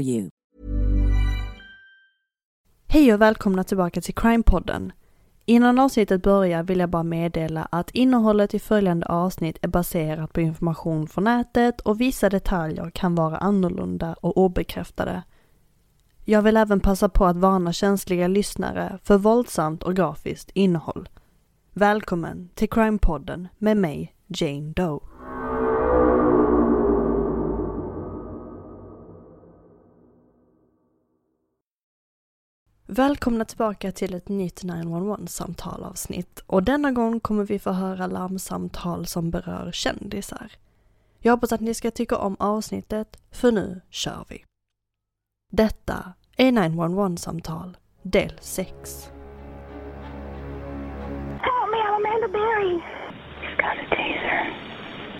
you. Hej och välkomna tillbaka till Crime-podden. Innan avsnittet börjar vill jag bara meddela att innehållet i följande avsnitt är baserat på information från nätet och vissa detaljer kan vara annorlunda och obekräftade. Jag vill även passa på att varna känsliga lyssnare för våldsamt och grafiskt innehåll. Välkommen till Crime-podden med mig, Jane Doe. Välkomna tillbaka till ett nytt 911-samtal avsnitt och denna gång kommer vi få höra larmsamtal som berör kändisar. Jag hoppas att ni ska tycka om avsnittet, för nu kör vi. Detta är 911-samtal del 6. Help me, I'm Amanda Berry. You've got a taser.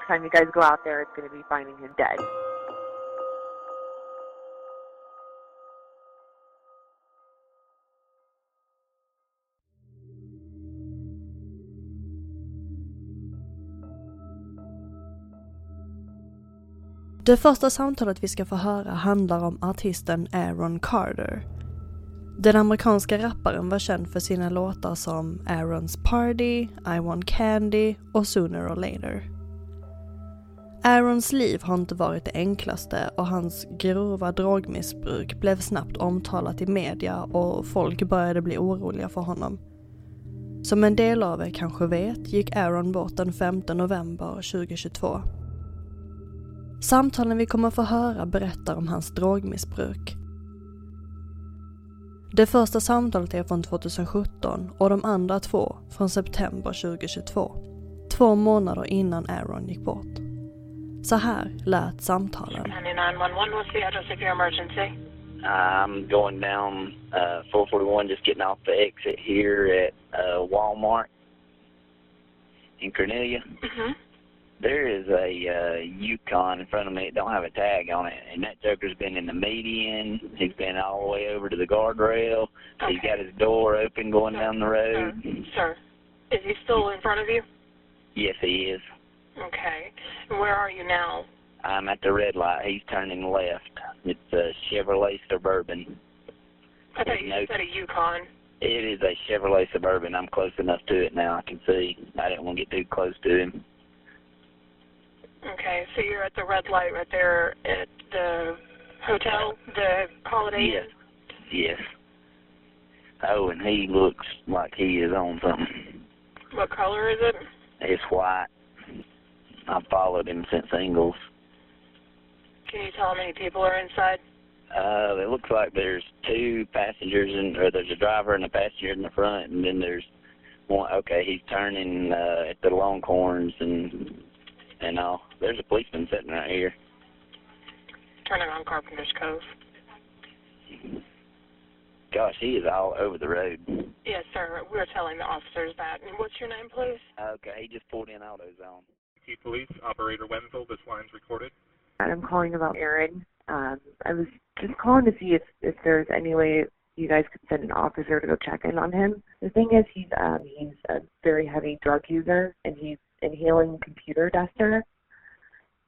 Next time you guys go out there, it's going to be finding him dead. Det första samtalet vi ska få höra handlar om artisten Aaron Carter. Den amerikanska rapparen var känd för sina låtar som Aaron's Party, I Want Candy och Sooner or Later. Aarons liv har inte varit det enklaste och hans grova drogmissbruk blev snabbt omtalat i media och folk började bli oroliga för honom. Som en del av er kanske vet gick Aaron bort den 5 november 2022. Samtalen vi kommer få höra berättar om hans drogmissbruk. Det första samtalet är från 2017 och de andra två från september 2022. Två månader innan Aaron gick bort. Så här lät samtalen. 911, what's the address of your emergency? I'm going down uh, 441, just getting off the exit here at uh, Walmart in Cornelia. Mm-hmm. There is a uh, Yukon in front of me It don't have a tag on it, and that joker's been in the median. He's been all the way over to the guardrail. He's got his door open going down the road. Sir, sir, is he still in front of you? Yes, he is. Okay. And where are you now? I'm at the red light. He's turning left. It's a Chevrolet Suburban. I thought you No. said a Yukon. It is a Chevrolet Suburban. I'm close enough to it now. I can see. I didn't want to get too close to him. Okay, so you're at the red light right there at the hotel, the Holiday Yes. Inn? Yes. Oh, and he looks like he is on something. What color is it? It's white. I've followed him since Ingles. Can you tell how many people are inside? Uh, it looks like there's two passengers and or there's a driver and a passenger in the front, and then there's one. Okay, he's turning uh, at the Longhorns and and all. There's a policeman sitting right here. Turning on Carpenter's Cove. Gosh, he is all over the road. Yes, sir. We're telling the officers that. And what's your name, please? Okay, he just pulled in AutoZone. Key Police, Operator Wenzel, this line's recorded. I'm calling about Aaron. Um, I was just calling to see if if there's any way you guys could send an officer to go check in on him. The thing is, he's um, he's a very heavy drug user, and he's inhaling computer duster,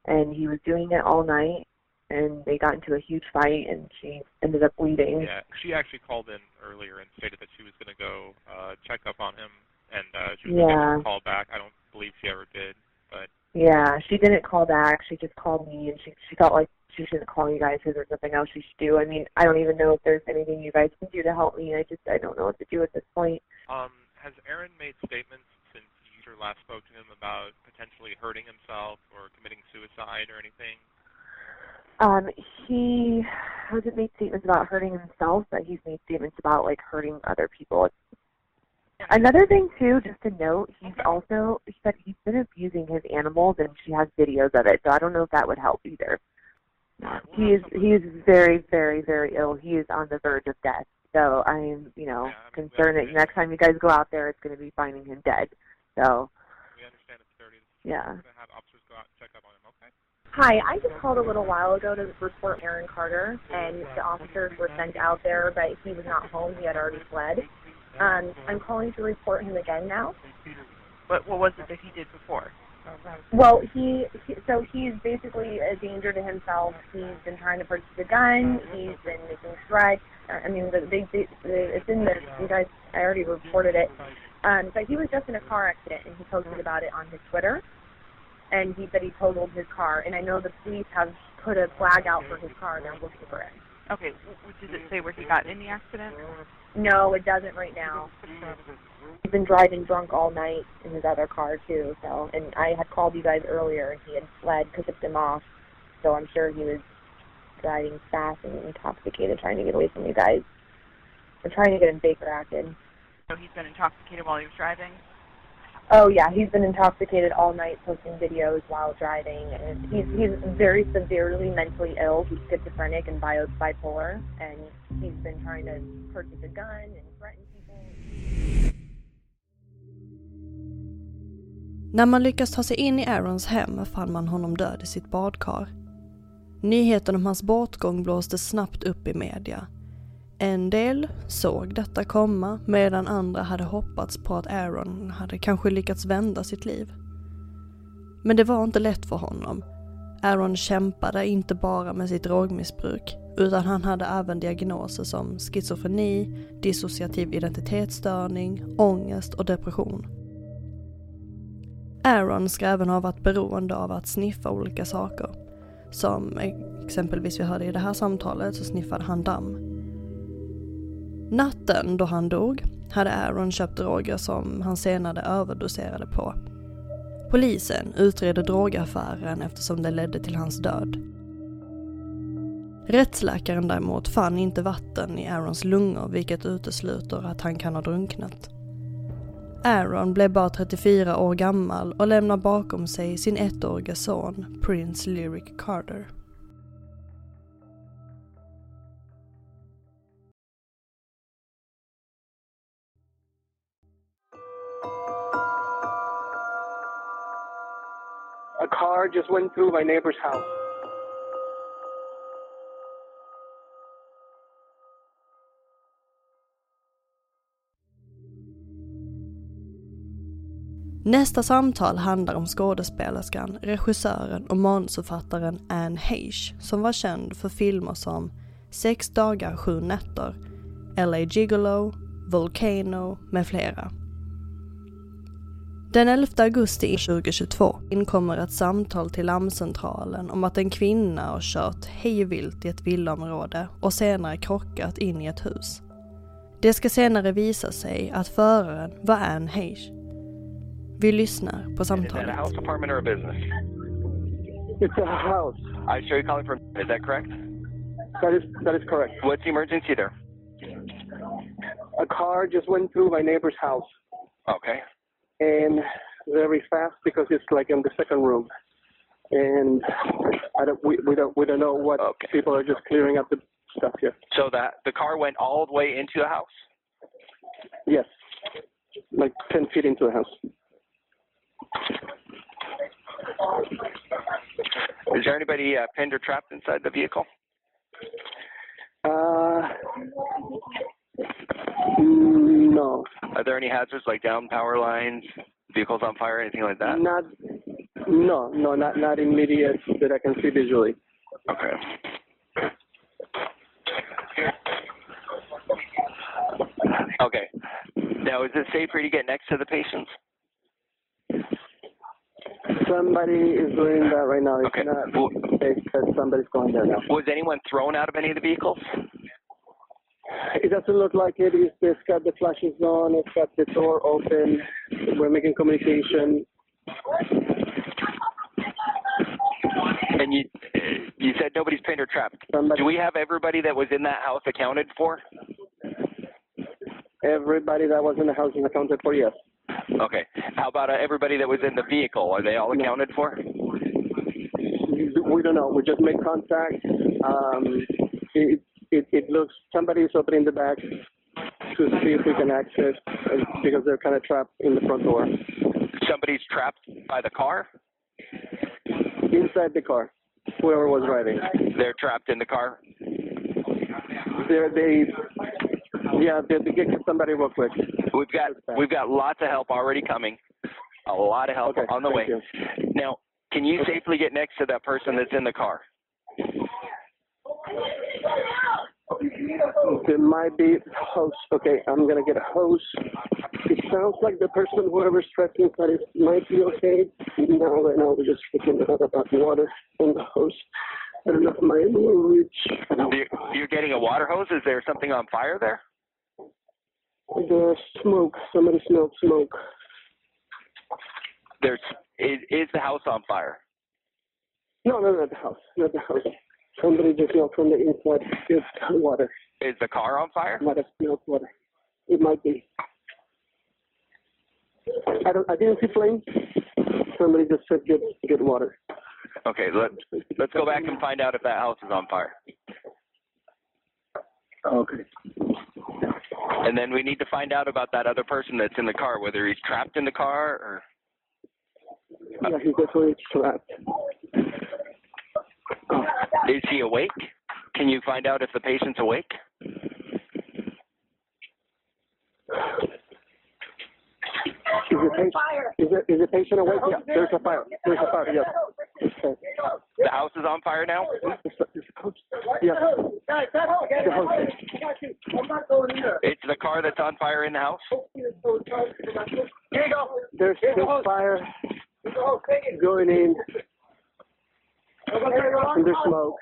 and he was doing it all night. And they got into a huge fight, and she ended up bleeding. Yeah, she actually called in earlier and stated that she was going to go uh, check up on him, and uh, she was going Yeah. to call back. I don't believe she ever did, but Yeah, she didn't call back. She just called me, and she she felt like she shouldn't call you guys because there's nothing else she should do. I mean, I don't even know if there's anything you guys can do to help me. I just I don't know what to do at this point. um, has Aaron made statements since you last spoke to him about potentially hurting himself or committing suicide or anything? Um, he hasn't made statements about hurting himself, but he's made statements about like hurting other people. Another thing too, just to note, he's also he said he's been abusing his animals, and she has videos of it. So I don't know if that would help either. He is he is very very very ill. He is on the verge of death. So I'm you know Yeah, I mean, concerned that next time you guys go out there, it's going to be finding him dead. So We understand it's dirty. yeah. We're going to have officers go out and check up on him, okay? Hi, I just called a little while ago to report Aaron Carter, and the officers were sent out there, but he was not home. He had already fled. Um, I'm calling to report him again now. What what was it that he did before? Well, he, he so he's basically a danger to himself. He's been trying to purchase a gun. He's been making threats. Uh, I mean, the, they, they, the, it's in the you guys. I already reported it. Um, but he was just in a car accident, and he posted about it on his Twitter. And he said he totaled his car. And I know the police have put a flag out for his car, and they're looking for it. Okay, w- w- does it say where he got in the accident? No, it doesn't right now. He's been driving drunk all night in his other car too. So, and I had called you guys earlier, and he had fled because tipped him off. So I'm sure he was driving fast and intoxicated, trying to get away from you guys. We're trying to get him Baker acted. So he's been intoxicated while he was driving. Oh yeah, he's been intoxicated all night, posting videos while driving, and he's he's very severely mentally ill. He's schizophrenic and bio, bipolar, and he's been trying to purchase a gun and threaten people. När man lyckas ta sig in i Aarons hem fann man honom död i sitt badkar. Nyheten om hans bortgång blåste snabbt upp i media. En del såg detta komma medan andra hade hoppats på att Aaron hade kanske lyckats vända sitt liv. Men det var inte lätt för honom. Aaron kämpade inte bara med sitt drogmissbruk utan han hade även diagnoser som schizofreni, dissociativ identitetsstörning, ångest och depression. Aaron ska även ha varit beroende av att sniffa olika saker. Som exempelvis vi hörde i det här samtalet så sniffade han damm. Natten då han dog hade Aaron köpt droger som han senare överdoserade på. Polisen utreder drogaffären eftersom det ledde till hans död. Rättsläkaren däremot fann inte vatten i Aarons lungor vilket utesluter att han kan ha drunknat. Aaron blev bara 34 år gammal och lämnar bakom sig sin ettåriga son Prince Lyric Carter. A car just went through my neighbor's house. Nästa samtal handlar om skådespelerskan, regissören och manusförfattaren Anne Heche som var känd för filmer som Sex dagar, sju nätter, LA Gigolo, Volcano med flera. Den 11 augusti 2022 inkommer ett samtal till larmcentralen om att en kvinna har kört hejvilt i ett villaområde och senare krockat in i ett hus. Det ska senare visa sig att föraren var Anne Heche. Vi lyssnar på Is that a samtalet. house apartment or a business? It's a house. I show you calling from. Is that correct? That is that is correct. What's the emergency there? A car just went through my neighbor's house, Okay. And very fast because it's like in the second room, and I don't we, we don't we don't know what people are just clearing up the stuff here. So that the car went all the way into the house. Yes, like ten feet into the house. Is there anybody uh, pinned or trapped inside the vehicle? Uh, mm, Are there any hazards like down power lines, vehicles on fire, anything like that? not no no not not immediate that I can see visually. Okay. Okay. Now, is it safe for you to get next to the patients? Somebody is doing that right now. It's not safe because somebody's going there now. Was anyone thrown out of any of the vehicles? It doesn't look like it. It's, it's got the flashes on. It's got the door open. We're making communication. And you you said nobody's pinned or trapped. Do we have everybody that was in that house accounted for? Everybody that was in the house is accounted for. Yes. Okay. How about uh, everybody that was in the vehicle? Are they all accounted for? We don't know. We just make contact. Um, it, it, it looks somebody is opening the back to see if we can access uh, because they're kind of trapped in the front door Somebody's trapped by the car? inside the car. Whoever was driving. They're trapped in the car? They're, they, yeah, they, they get somebody real quick. We've got we've got lots of help already coming. A lot of help on the way. thank Now, can you safely get next to that person that's in the car? There might be hose. Okay, I'm gonna get a hose. It sounds like the person, whoever's trapped inside, it might be okay. Now, right now, we're just freaking out about water and the hose. I don't know if my will reach. You're, you're getting a water hose. Is there something on fire there? The smoke. Somebody smelled smoke. There's is, is the house on fire? No, no, not the house. Not the house. Somebody just yelled from the inside. It's water. Is the car on fire? Might have smelled water. It might be. I don't. I didn't see flames. Somebody just said get get water. Okay, let let's go back and find out if that house is on fire. Okay. And then we need to find out about that other person that's in the car, whether he's trapped in the car or Yeah, he's definitely trapped. is he awake? Can you find out if the patient's awake? Is the patient? Is the, is the patient awake? Yeah. There's a fire. There's a fire. Yes. The house is on fire now? Yes. It's the car that's on fire in the house? There's still fire going in. And there's smoke.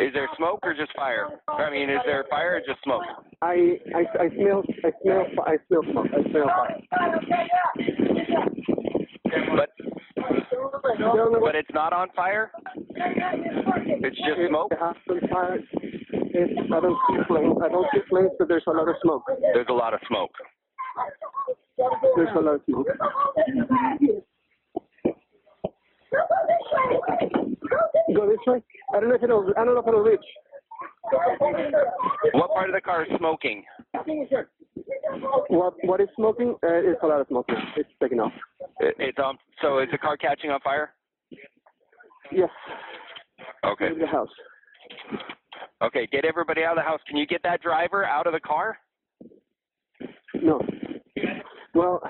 Is there smoke or just fire? I mean, is there fire or just smoke? I I I smell I smell I smell smoke. I smell fire. But but it's not on fire? It's just smoke? Fire. It's, I don't see flames. I don't see flames, but there's a lot of smoke. There's a lot of smoke. There's a lot of smoke. Go this way. I don't know if it'll. I don't know if it'll reach. What part of the car is smoking? What What is smoking? Uh, it's a lot of smoke. It's taking off. It, it's on. So is the car catching on fire? Yes. Okay. In the house. Okay, get everybody out of the house. Can you get that driver out of the car? No. Well,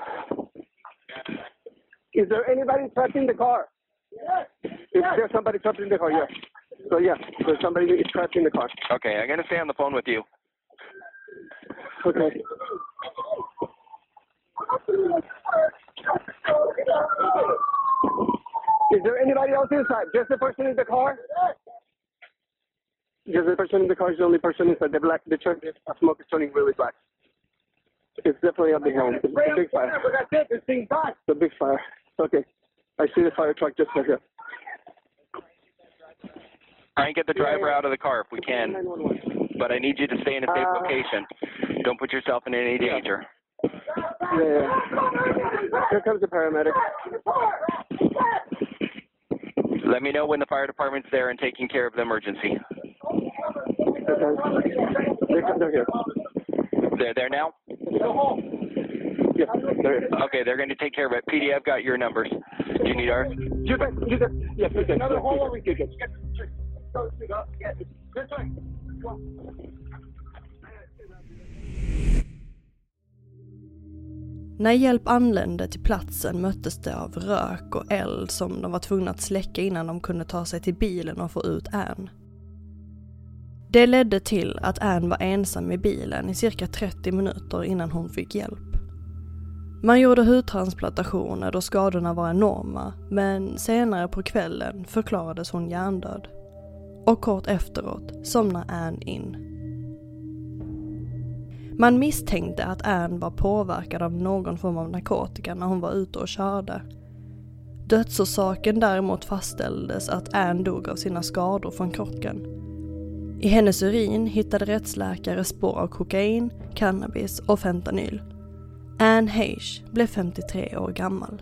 is there anybody trapped in the car? Yes. Is there somebody trapped in the car? Yes. So yeah, there's somebody is trapped in the car. Okay, I'm gonna stay on the phone with you. Okay. Is there anybody else inside? Just the person in the car? Just the person in the car is the only person inside. The black, the truck, the smoke is turning really black. It's definitely a big home. It's a big fire. It's a big fire. Okay. I see the fire truck just right here. Try and get the driver out of the car if we can. But I need you to stay in a safe uh, location. Don't put yourself in any danger. Yeah. Here comes the paramedic. Let me know when the fire department's there and taking care of the emergency. They're, they're here. They're there now? Yeah, they're here. Okay, they're going to take care of it. PD, I've got your numbers. Do you need ours? You guys, you guys, yes, you guys. Another hole over here. När hjälp anlände till platsen möttes det av rök och eld som de var tvungna att släcka innan de kunde ta sig till bilen och få ut Ann. Det ledde till att Ann var ensam i bilen i cirka 30 minuter innan hon fick hjälp. Man gjorde hudtransplantationer då skadorna var enorma men senare på kvällen förklarades hon hjärndöd. Och kort efteråt somnar Ann in. Man misstänkte att Ann var påverkad av någon form av narkotika när hon var ute och körde. Dödsorsaken däremot fastställdes att Ann dog av sina skador från krocken. I hennes urin hittade rättsläkare spår av kokain, cannabis och fentanyl. Ann Heish blev 53 år gammal.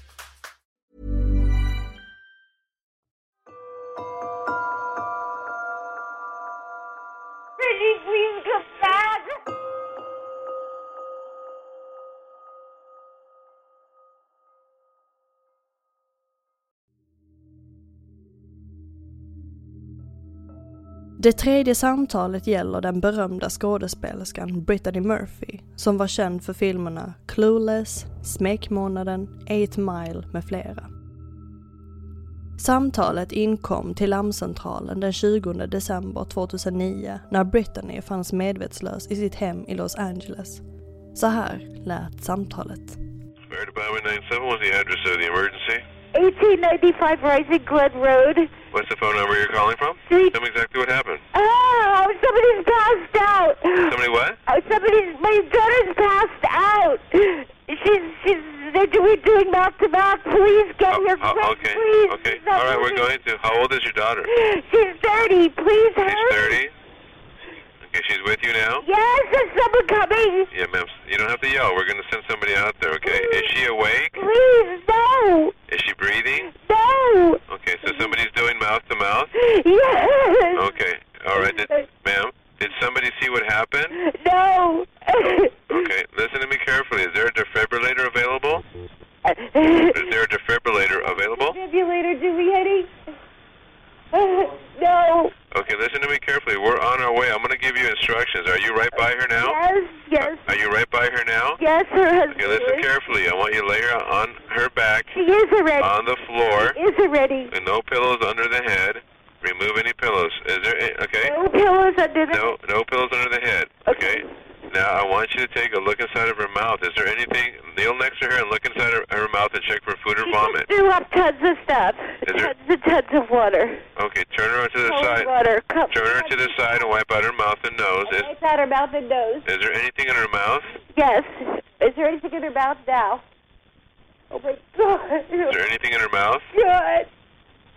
Det tredje samtalet gäller den berömda skådespelerskan Brittany Murphy som var känd för filmerna Clueless, Smekmånaden, 8 Mile med flera. Samtalet inkom till larmcentralen den 20 december 2009 när Brittany fanns medvetslös i sitt hem i Los Angeles. Så här lät samtalet. Fire Department 97, what's the address of the emergency? 1895 Rising Glen Road. What's the phone number you're calling from? Tell me exactly what happened. Oh, somebody's passed out. Somebody what? Oh, somebody's, my daughter's passed out. She's, she's, they're doing, doing mouth to mouth. Please get oh, here Oh, quick, okay, please. okay. She's All right, we're going to. How old is your daughter? She's 30. Please She's hurry. 30. Okay, she's with you now? Yes, there's someone coming. Yeah, ma'am. You don't have to yell. We're going to send somebody out there, okay? Is she awake? Please, no. Is she breathing? No. Okay, so somebody's doing mouth to mouth? Yes. Okay, all right. Did, ma'am, did somebody see what happened? No. Okay, listen to me carefully. Is there a defibrillator available? Is there a defibrillator available? Defibrillator, do we, honey? no. Okay, listen to me carefully. We're on our way. I'm going to give you instructions. Are you right by her now? Yes, yes. Are you right by her now? Yes, her husband. Okay, listen is. carefully. I want you to lay her on her back. She is already. On the floor. She is already. And no pillows under the head. Remove any pillows. Is there any, okay? No pillows under the No, no pillows under the head. Okay. okay. Now I want you to take a look inside of her mouth. Is there anything? Kneel next to her and look inside her, her mouth and check for food or she vomit. She threw up tons of stuff water. Okay, turn her to the Cold side. water. Cup. Turn her to the side and wipe out her mouth and nose. Is, Wipe out her mouth and nose. is there anything in her mouth? Yes. Is there anything in her mouth now? Oh my God. Is there anything in her mouth? God.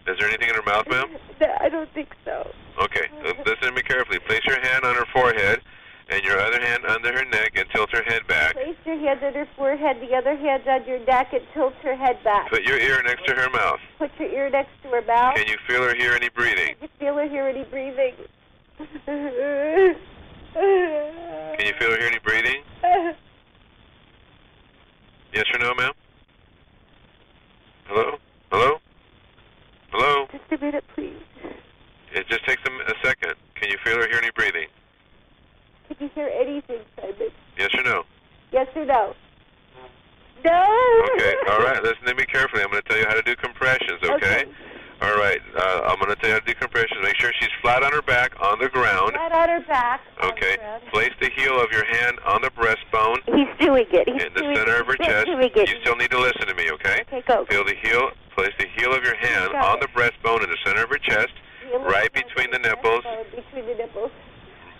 Is there anything in her mouth, ma'am? No, I don't think so. Okay, listen to me carefully. Place your hand on her forehead and your other hand under her neck and tilt her head back. Place your hand on her forehead, the other hand on your neck, and tilt her head back. Put your ear next to her mouth. Put your ear next to her mouth. Can you feel or hear any breathing? Can you feel or hear any breathing? Can you feel or hear any breathing? Yes or no, ma'am? Hello? Hello? Hello? Just a minute, please. It just takes a second. Can you feel or hear any breathing? Can you hear anything, Simon? Yes or no? Yes or no? No. Okay, all right. Listen to me carefully. I'm going to tell you how to do compressions, okay? All right. Uh, I'm going to tell you how to do compressions. Make sure she's flat on her back on the ground. Flat on her back. Okay. Place the heel of your hand on the breastbone He's doing it. He's in the doing center of her He's chest. doing it. You still need to listen to me, okay? Okay, go. Feel the heel. Place the heel of your hand Got on it. the breastbone in the center of her chest, Heel of right her hand between the on the nipples. breastbone, Between the nipples.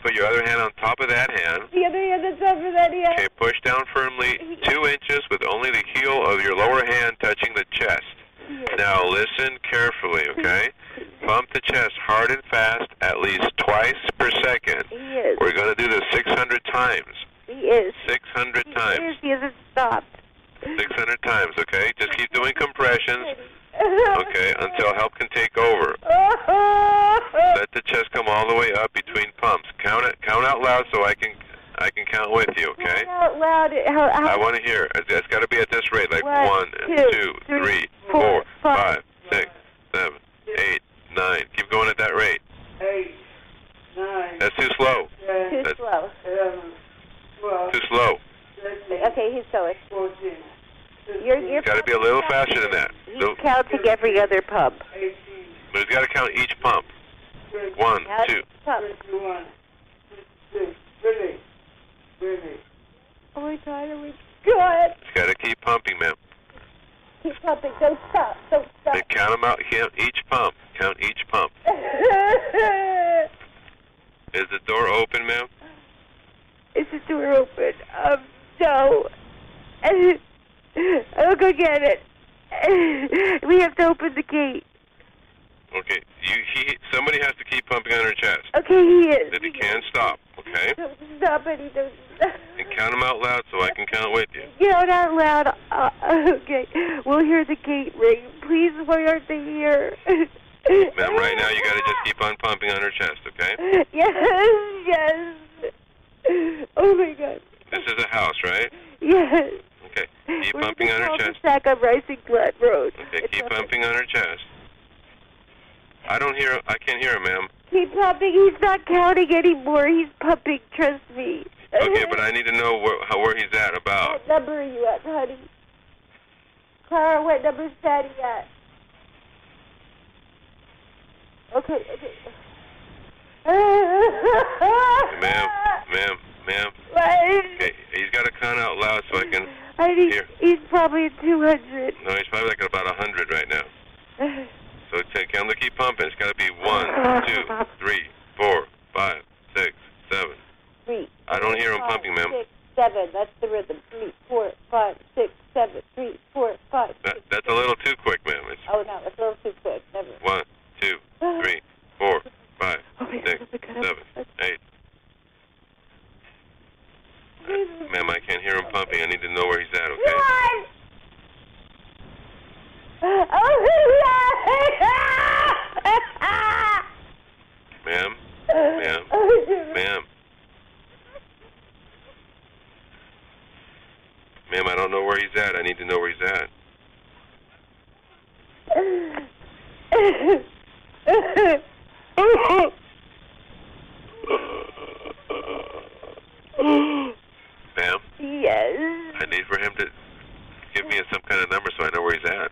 Put your other hand on top of that hand. The other hand on top of that hand. Okay, push down firmly two inches with only the heel of your lower hand touching the chest. Now listen carefully, okay? Pump the chest hard and fast at least twice per second. He is. We're going to do this 600 times. He is. 600 He times. is. He hasn't stopped. 600 times, okay? Just keep doing compressions, okay, until help can take over. Let the chest come all the way up between pumps. Count it. Count out loud so I can I can count with you, okay? Out loud. How, how, I want to hear. It- It's got to be at this rate, like One, one, two, two, three, three, four, four, five, five, six, seven, eight, nine. Keep going at that rate. Eight, nine, That's too slow. Too That's slow. seven, twelve, too slow. Okay, he's going. fourteen, You're, you're Got to be a little faster than that. So, counting every other pump. but it's got to count each pump. One, Count two. pump. twenty-one, twenty-two, thirty, thirty. Oh my God! Oh my God! It's got to keep pumping, ma'am. Keep pumping. Don't stop. Don't stop. Then count them out. Count each pump. Count each pump. Is the door open, ma'am? Is the door open? Um, no. I'll go get it. We have to open the gate. Okay. You he somebody has to keep pumping on her chest. Okay, he is. That he can stop. Okay. Don't stop it. He don't stop. And count them out loud so I can count with you. Get out loud. Uh, okay. We'll hear the gate ring. Please, why aren't they here? Ma'am, right now you got to just keep on pumping on her chest. Okay. yes, yes. Oh my God. This is a house, right? Yes. Okay. Keep We're pumping on her chest. cul-de-sac on Rising Blood Road. Okay. Keep pumping on her chest. I don't hear. I can't hear him, ma'am. Keep pumping. He's not counting anymore. He's pumping. Trust me. Okay, but I need to know where how, where he's at about. What number are you at, honey? Clara, what number's Daddy at? Okay, okay. Ma'am, ma'am, ma'am. Okay, he's got to count out loud so I can I think hear. he's probably at 200. No, he's probably like at about a hundred right now. So t- tell him to keep pumping. It's got to be one, two, three, four, five, six, seven. Three. I don't hear him five, pumping, ma'am. Six, seven. That's the rhythm. Three, four, five, six, seven. Three, four, five. That, that's a little too quick, ma'am. It's Oh no, it's a little too quick. Never. one, two, three, four, five, six, seven, eight. Ma'am, I can't hear him pumping. I need to know where he's at, okay? One. Oh, Ma'am, ma'am, ma'am. Ma'am, I don't know where he's at. I need to know where he's at. Ma'am, yes. I need for him to give me some kind of number so I know where he's at.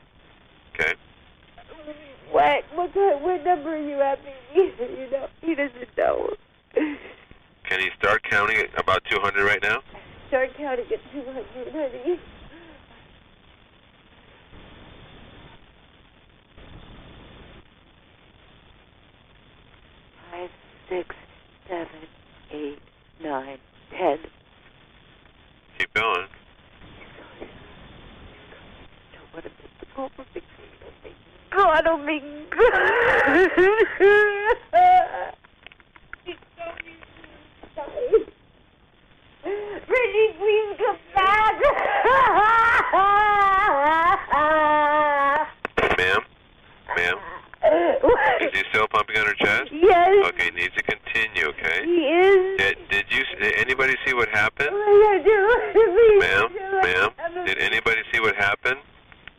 Okay? What? What kind, what number are you at, baby? You know, he doesn't know. Can he start counting at about 200 right now? Start counting at 200, honey. six, seven, eight, nine, ten. Keep going. To miss the call for big God, oh my God. Reggie, please come back. Ma'am? Ma'am? Is he still pumping on her chest? Yes. Okay, needs to continue, okay? He is. Did, did you, did anybody see what happened? Oh Ma'am? Ma'am? Did anybody see what happened?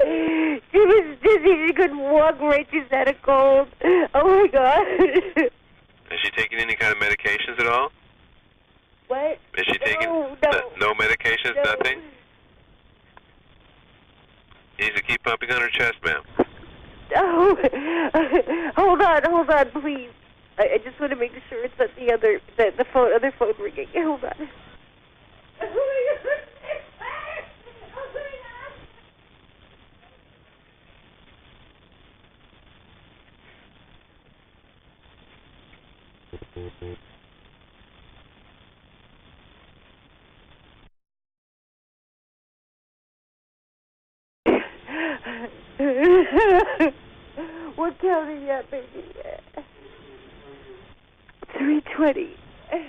She was dizzy. She couldn't walk right. She's had a cold. Oh my God. Is she taking any kind of medications at all? What? Is she taking No, no. n- no medications, No. nothing? Needs to keep pumping on her chest, ma'am. Oh, hold on, hold on, please. I, I just want to make sure it's not the other, the, the phone, other phone ringing. Hold on. what county you at, baby? Three twenty.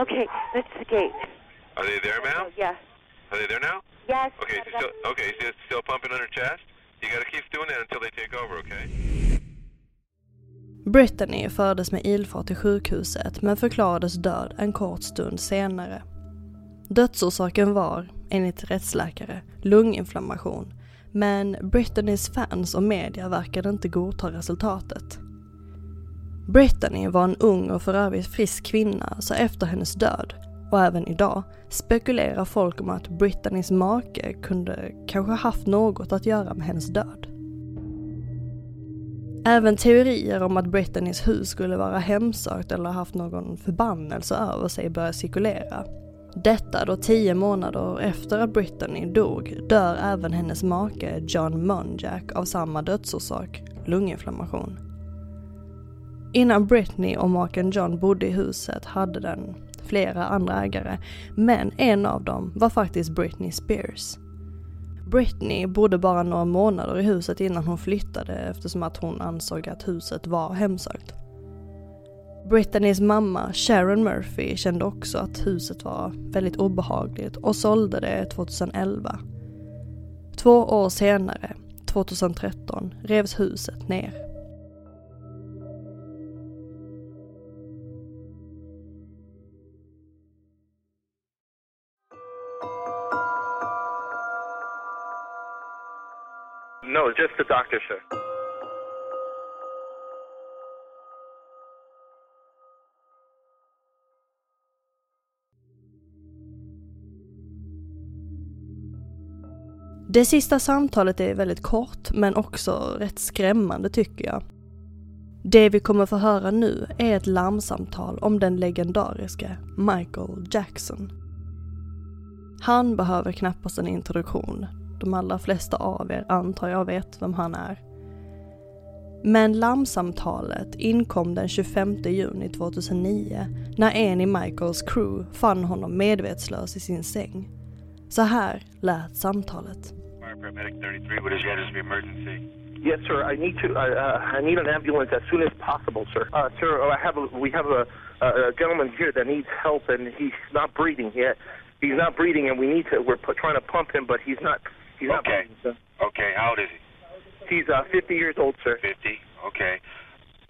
Okay, that's the gate. Are they there, ma'am? Yeah. Are they there now? Yes. Okay, is he still, okay, is he still pumping on her chest? You gotta keep doing that until they take over, okay? Brittany fördes med ilfart till sjukhuset men förklarades död en kort stund senare. Dödsorsaken var, enligt rättsläkare, lunginflammation. Men Brittany's fans och media verkade inte godta resultatet. Brittany var en ung och för övrigt frisk kvinna så efter hennes död, och även idag, spekulerar folk om att Brittany's make kunde kanske haft något att göra med hennes död. Även teorier om att Brittany's hus skulle vara hemsökt eller haft någon förbannelse över sig börjar cirkulera. Detta då tio månader efter att Brittany dog dör även hennes make John Monjack av samma dödsorsak, lunginflammation. Innan Britney och maken John bodde i huset hade den flera andra ägare, men en av dem var faktiskt Britney Spears. Britney bodde bara några månader i huset innan hon flyttade eftersom att hon ansåg att huset var hemsökt. Britneys mamma Sharon Murphy kände också att huset var väldigt obehagligt och sålde det 2011. Två år senare, 2013, revs huset ner. No, just the doctor, sir. Det sista samtalet är väldigt kort men också rätt skrämmande tycker jag. Det vi kommer få höra nu är ett larmsamtal om den legendariske Michael Jackson. Han behöver knappast en introduktion. De allra flesta av er antar jag vet vem han är. Men larmsamtalet inkom den 25 juni 2009 när en i Michaels crew fann honom medvetslös i sin säng. Så här lät samtalet. Paramedic 33, what is your address of emergency? Yes, sir. I need to. Uh, uh, I need an ambulance as soon as possible, sir. Uh, sir, I have a, we have a, a gentleman here that needs help, and he's not breathing yet. He's not breathing, and we need to. We're pu- trying to pump him, but he's not. He's Okay. Okay, how old is he? He's uh, 50 years old, sir. 50. Okay.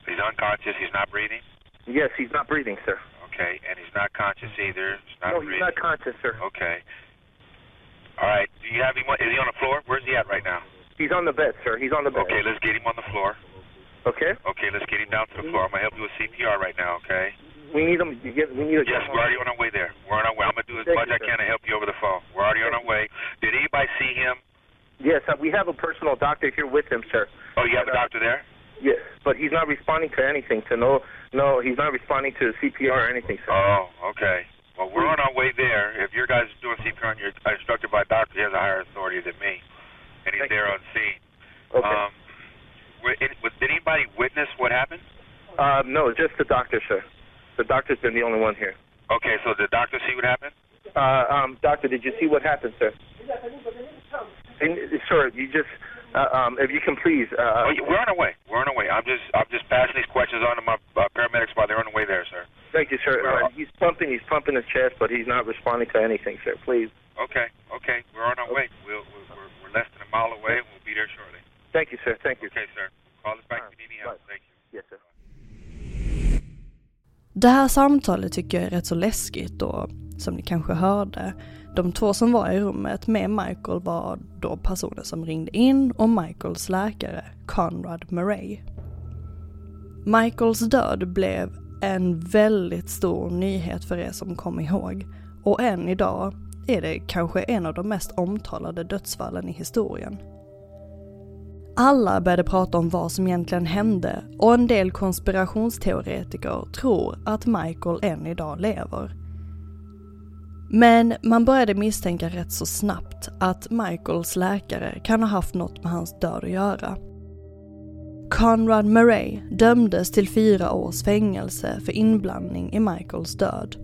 He's unconscious. He's not breathing. Yes, he's not breathing, sir. Okay, and he's not conscious either. He's not no, breathing. he's not conscious, sir. Okay. All right. Do you have him? Is he on the floor? Where's he at right now? He's on the bed, sir. He's on the bed. Okay, let's get him on the floor. Okay. Okay, let's get him down to the floor. I'm gonna help you with CPR right now. Okay. We need him. To get, we need to Yes, we're already on our way there. We're on our way. I'm gonna do as Thank much you, I can to help you over the phone. We're already on our way. Did anybody see him? Yes, uh, we have a personal doctor here with him, sir. Oh, you have a doctor there? Yes, but he's not responding to anything. To no, no, he's not responding to CPR or anything, sir. Oh, okay. Well, we're on our way there. If your guys are doing CPR and you're instructed by a doctor, he has a higher authority than me. and he's there on scene. Okay. Um, did anybody witness what happened? Uh, no, just the doctor, sir. The doctor's been the only one here. Okay, so the doctor see what happened? Uh, um, doctor, did you see what happened, sir? And, sir, you just, uh, um, if you can please. Uh, oh, we're on our way. We're on our way. I'm just, I'm just passing these questions on to my uh, paramedics while they're on the way there, sir. Thank you, sir. Uh, he's pumping, he's pumping his chest, but he's not responding to anything, sir. Please. Okay, okay, we're on our way. We'll, we're, we're less than a mile away, and we'll be there shortly. Thank you, sir. Thank you. Okay, sir. Det här samtalet tycker jag är rätt så läskigt och som ni kanske hörde, de två som var i rummet med Michael var då personer som ringde in och Michaels läkare, Conrad Murray. Michaels död blev en väldigt stor nyhet för er som kom ihåg och än idag är det kanske en av de mest omtalade dödsfallen i historien. Alla började prata om vad som egentligen hände och en del konspirationsteoretiker tror att Michael än idag lever. Men man började misstänka rätt så snabbt att Michaels läkare kan ha haft något med hans död att göra. Conrad Murray dömdes till fyra års fängelse för inblandning i Michaels död.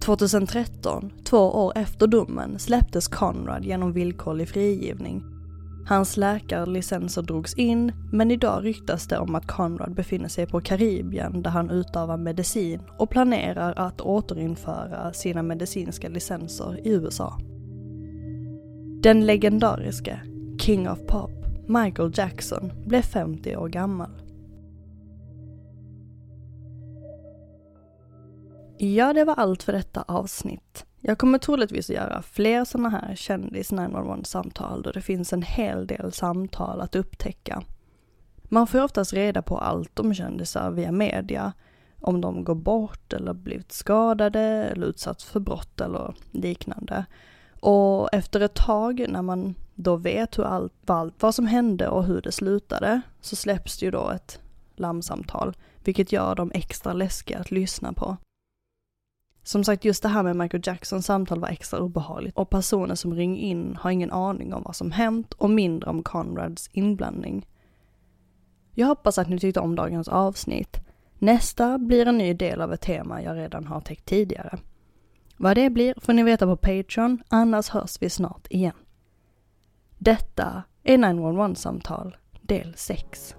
2013, två år efter domen, släpptes Conrad genom villkorlig frigivning Hans läkarlicenser drogs in, men idag ryktas det om att Conrad befinner sig på Karibien där han utövar medicin och planerar att återinföra sina medicinska licenser i USA. Den legendariske King of Pop, Michael Jackson, blev 50 år gammal. Ja, det var allt för detta avsnitt. Jag kommer troligtvis att göra fler sådana här kändis 911-samtal då det finns en hel del samtal att upptäcka. Man får oftast reda på allt om kändisar via media, om de går bort eller blivit skadade eller utsatts för brott eller liknande. Och efter ett tag när man då vet hur allt, allt vad som hände och hur det slutade så släpps det ju då ett larmsamtal, vilket gör dem extra läskiga att lyssna på. Som sagt, just det här med Michael Jacksons samtal var extra obehagligt och personer som ringer in har ingen aning om vad som hänt och mindre om Conrads inblandning. Jag hoppas att ni tyckte om dagens avsnitt. Nästa blir en ny del av ett tema jag redan har täckt tidigare. Vad det blir får ni veta på Patreon, annars hörs vi snart igen. Detta är 911-samtal del 6.